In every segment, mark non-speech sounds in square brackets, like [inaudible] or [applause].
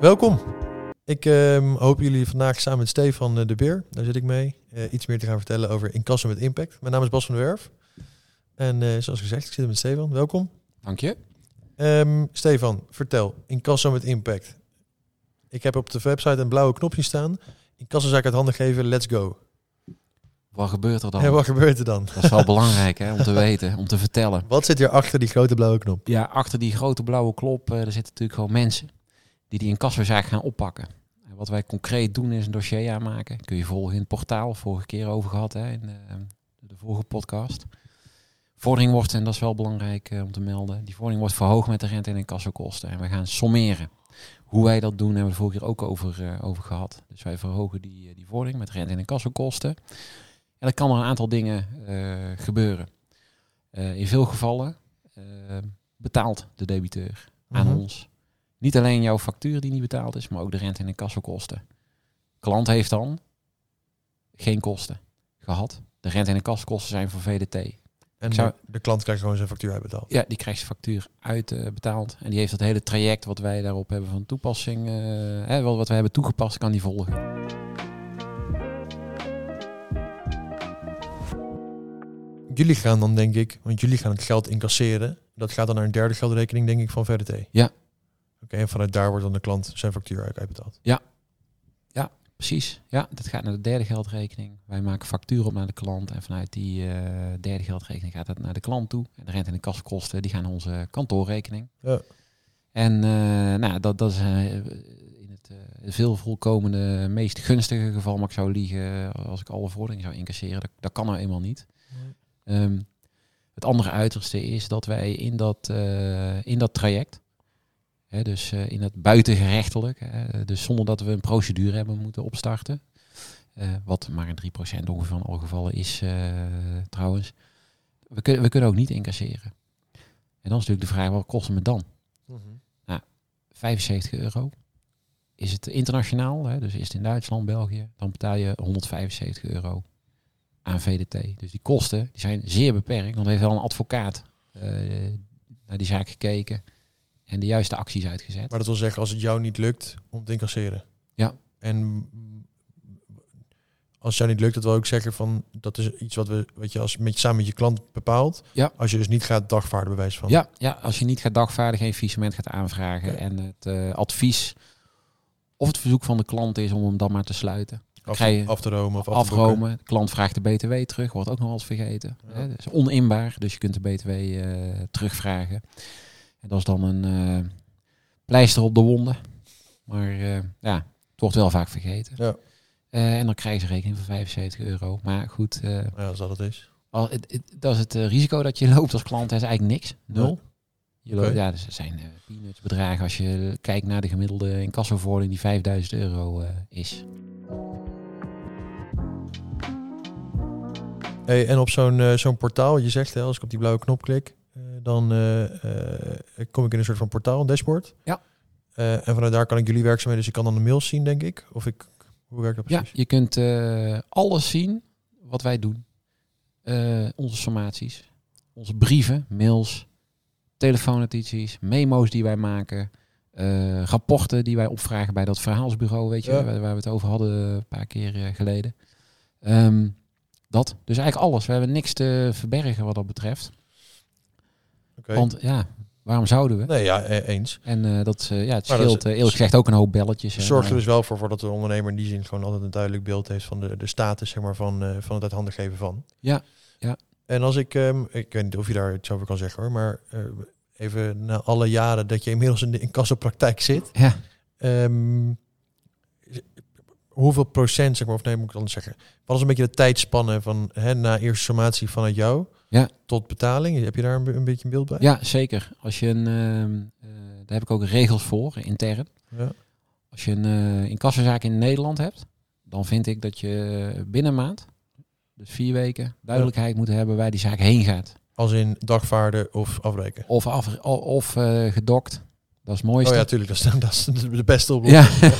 Welkom. Ik ehm, hoop jullie vandaag samen met Stefan eh, de Beer, daar zit ik mee, eh, iets meer te gaan vertellen over incasso met impact. Mijn naam is Bas van der Werf. En eh, zoals gezegd, ik zit met Stefan. Welkom. Dank je. Ehm, Stefan, vertel. Incasso met impact. Ik heb op de website een blauwe knopje staan. Incassozaak uit handen geven, let's go. Wat gebeurt er dan? En wat gebeurt er dan? Dat is wel [laughs] belangrijk hè, om te weten, om te vertellen. Wat zit hier achter die grote blauwe knop? Ja, achter die grote blauwe klop, eh, er zitten natuurlijk gewoon mensen die die incassozaak gaan oppakken. En wat wij concreet doen is een dossier aanmaken. Kun je volgen in het portaal, vorige keer over gehad hè, in de, de vorige podcast. Vordering wordt, en dat is wel belangrijk eh, om te melden, die vordering wordt verhoogd met de rente en incassokosten. En we gaan sommeren. Hoe wij dat doen hebben we de vorige keer ook over, eh, over gehad. Dus wij verhogen die, eh, die vordering met rente en incassokosten. En dan kan er een aantal dingen gebeuren. In veel gevallen betaalt de debiteur aan Mhm. ons niet alleen jouw factuur die niet betaald is, maar ook de rente en incassokosten. Klant heeft dan geen kosten gehad. De rente en incassokosten zijn voor VDT. En zou- de, de klant krijgt gewoon zijn factuur uitbetaald. Ja, die krijgt zijn factuur uitbetaald. en die heeft dat hele traject wat wij daarop hebben van toepassing, eh, hè, wel wat we hebben toegepast, kan die volgen. Jullie gaan dan denk ik, want jullie gaan het geld incasseren. Dat gaat dan naar een derde geldrekening denk ik van VRT. Ja. Oké, en vanuit daar wordt dan de klant zijn factuur uit- uitbetaald. Precies, ja, dat gaat naar de derde geldrekening. Wij maken factuur op naar de klant en vanuit die eh, derde geldrekening gaat het naar de klant toe. En de rente en de kassakosten die gaan naar onze kantoorrekening. Ja. En eh, nou, dat, dat is eh, in het veel voorkomende, meest gunstige geval, maar ik zou liegen als ik alle vorderingen zou incasseren. Dat, dat kan nou eenmaal niet. Ehm, het andere uiterste is dat wij in dat, in dat traject, dus eh, in het buitengerechtelijk, hè, dus zonder dat we een procedure hebben moeten opstarten, eh, wat maar een 3% ongeveer van alle gevallen is eh, trouwens, we, kunnen we kunnen ook niet incasseren. En dan is natuurlijk de vraag, wat kost het me dan? 75 euro. Is het internationaal, hè, dus is het in Duitsland, België, dan betaal je 175 euro aan VDT. Dus die kosten die zijn zeer beperkt, want er heeft wel een advocaat eh, naar die zaak gekeken en de juiste acties uitgezet. Maar dat wil zeggen, als het jou niet lukt om te incasseren. Ja. En als het jou niet lukt, dat wil ook zeggen van dat is iets wat we, wat je als met samen met je klant bepaalt. Ja. Als je dus niet gaat dagvaarden, bewijs van. Ja, ja, als je niet gaat dagvaarden, geen faillissement gaat aanvragen Ja. en het eh, advies of het verzoek van de klant is om hem dan maar te sluiten. Af, je af te romen of af. Afromen, de klant vraagt de BTW terug, wordt ook nog wel eens vergeten. Ja. Hè, dat is oninbaar, dus je kunt de BTW eh, terugvragen. En dat is dan een eh, pleister op de wonden. Maar eh, ja, het wordt wel vaak vergeten. Ja. Eh, en dan krijgen ze rekening van 75 euro. Maar goed, Ja, als dat het is. al, het, het- dat is het risico dat je [laughs] loopt als klant. Dat is eigenlijk niks. Nul. Je loopt. Ja, dus er zijn peanuts bedragen als je kijkt naar de gemiddelde incassovordering die 5000 euro is. Hey, en op zo'n zo'n portaal, je zegt hè, als ik op die blauwe knop klik, dan eh, eh, kom ik in een soort van portaal, een dashboard. Ja. Eh, en vanuit daar kan ik jullie werkzaamheden, dus ik kan dan de mails zien, denk ik. Of ik, hoe werkt dat Ja, precies? je kunt alles zien wat wij doen. Onze sommaties, onze brieven, mails, telefoonnotities, memo's die wij maken, rapporten die wij opvragen bij dat verhaalsbureau, weet je, Ja. waar, waar we het over hadden een paar keer geleden. Ehm, dat. Dus eigenlijk alles. We hebben niks te verbergen wat dat betreft. Want ja, waarom zouden we? Nee, ja, eh, eens. En eh, dat, eh, ja, het scheelt eh, eerlijk gezegd ook een hoop belletjes. hè, Zorgt er dus wel voor, voor dat de ondernemer in die zin gewoon altijd een duidelijk beeld heeft van de, de status zeg maar, van, van het uit handen geven van. Ja, ja. En als ik, ehm, ik weet niet of je daar iets over kan zeggen hoor, maar even na alle jaren dat je inmiddels in de incassopraktijk zit, Ja. ehm, hoeveel procent, zeg maar, of nee, moet ik anders zeggen, wat is een beetje de tijdspanne van hè, na eerste sommatie vanuit jou Ja. tot betaling? Heb je daar een, een beetje een beeld bij? Ja, zeker. Als je een, ehm, eh, daar heb ik ook regels voor, intern. Ja. Als je een uh, incassozaak in Nederland hebt, dan vind ik dat je binnen een maand, dus vier weken, duidelijkheid moet hebben waar die zaak heen gaat. Als in dagvaarden of afbreken? Of, af, of uh, gedokt. Dat is het mooiste. Oh ja, tuurlijk. Dat is, [laughs] dat is de beste oplossing.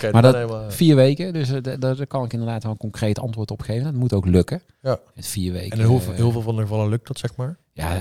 Ja. [laughs] maar dat helemaal, vier weken, dus uh, daar kan ik inderdaad wel een concreet antwoord op geven. Dat moet ook lukken. Ja. Met vier weken. En heel, heel veel van de gevallen lukt dat, zeg maar? Ja,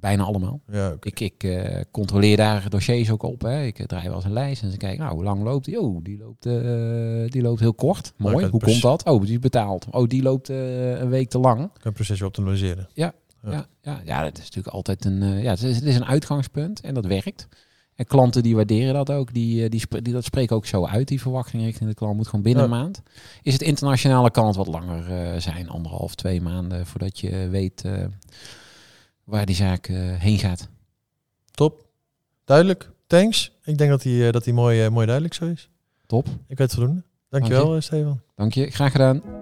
bijna allemaal. Ja, okay. Ik, ik uh, controleer daar dossiers ook op. Hè. Ik draai wel eens een lijst en ze kijken, nou, hoe lang loopt die? Oh, die loopt, uh, die loopt heel kort. Mooi. Hoe komt dat? Oh, die betaalt. Oh, die loopt uh, een week te lang. Kan een procesje optimaliseren. Ja. Ja. Ja, ja, ja, dat is natuurlijk altijd een, ja, het is, het is een uitgangspunt en dat werkt. En klanten die waarderen dat ook, die, die, die dat spreken ook zo uit, die verwachting richting de klant moet gewoon binnen een maand. Is het internationale kant wat langer uh, zijn, anderhalf, twee maanden, voordat je weet uh, waar die zaak uh, heen gaat. Top. Duidelijk. Thanks. Ik denk dat die, dat die mooi, mooi duidelijk zo is. Top. Ik weet het voldoende. Dankjewel, Dank je. Stefan. Dank je. Graag gedaan.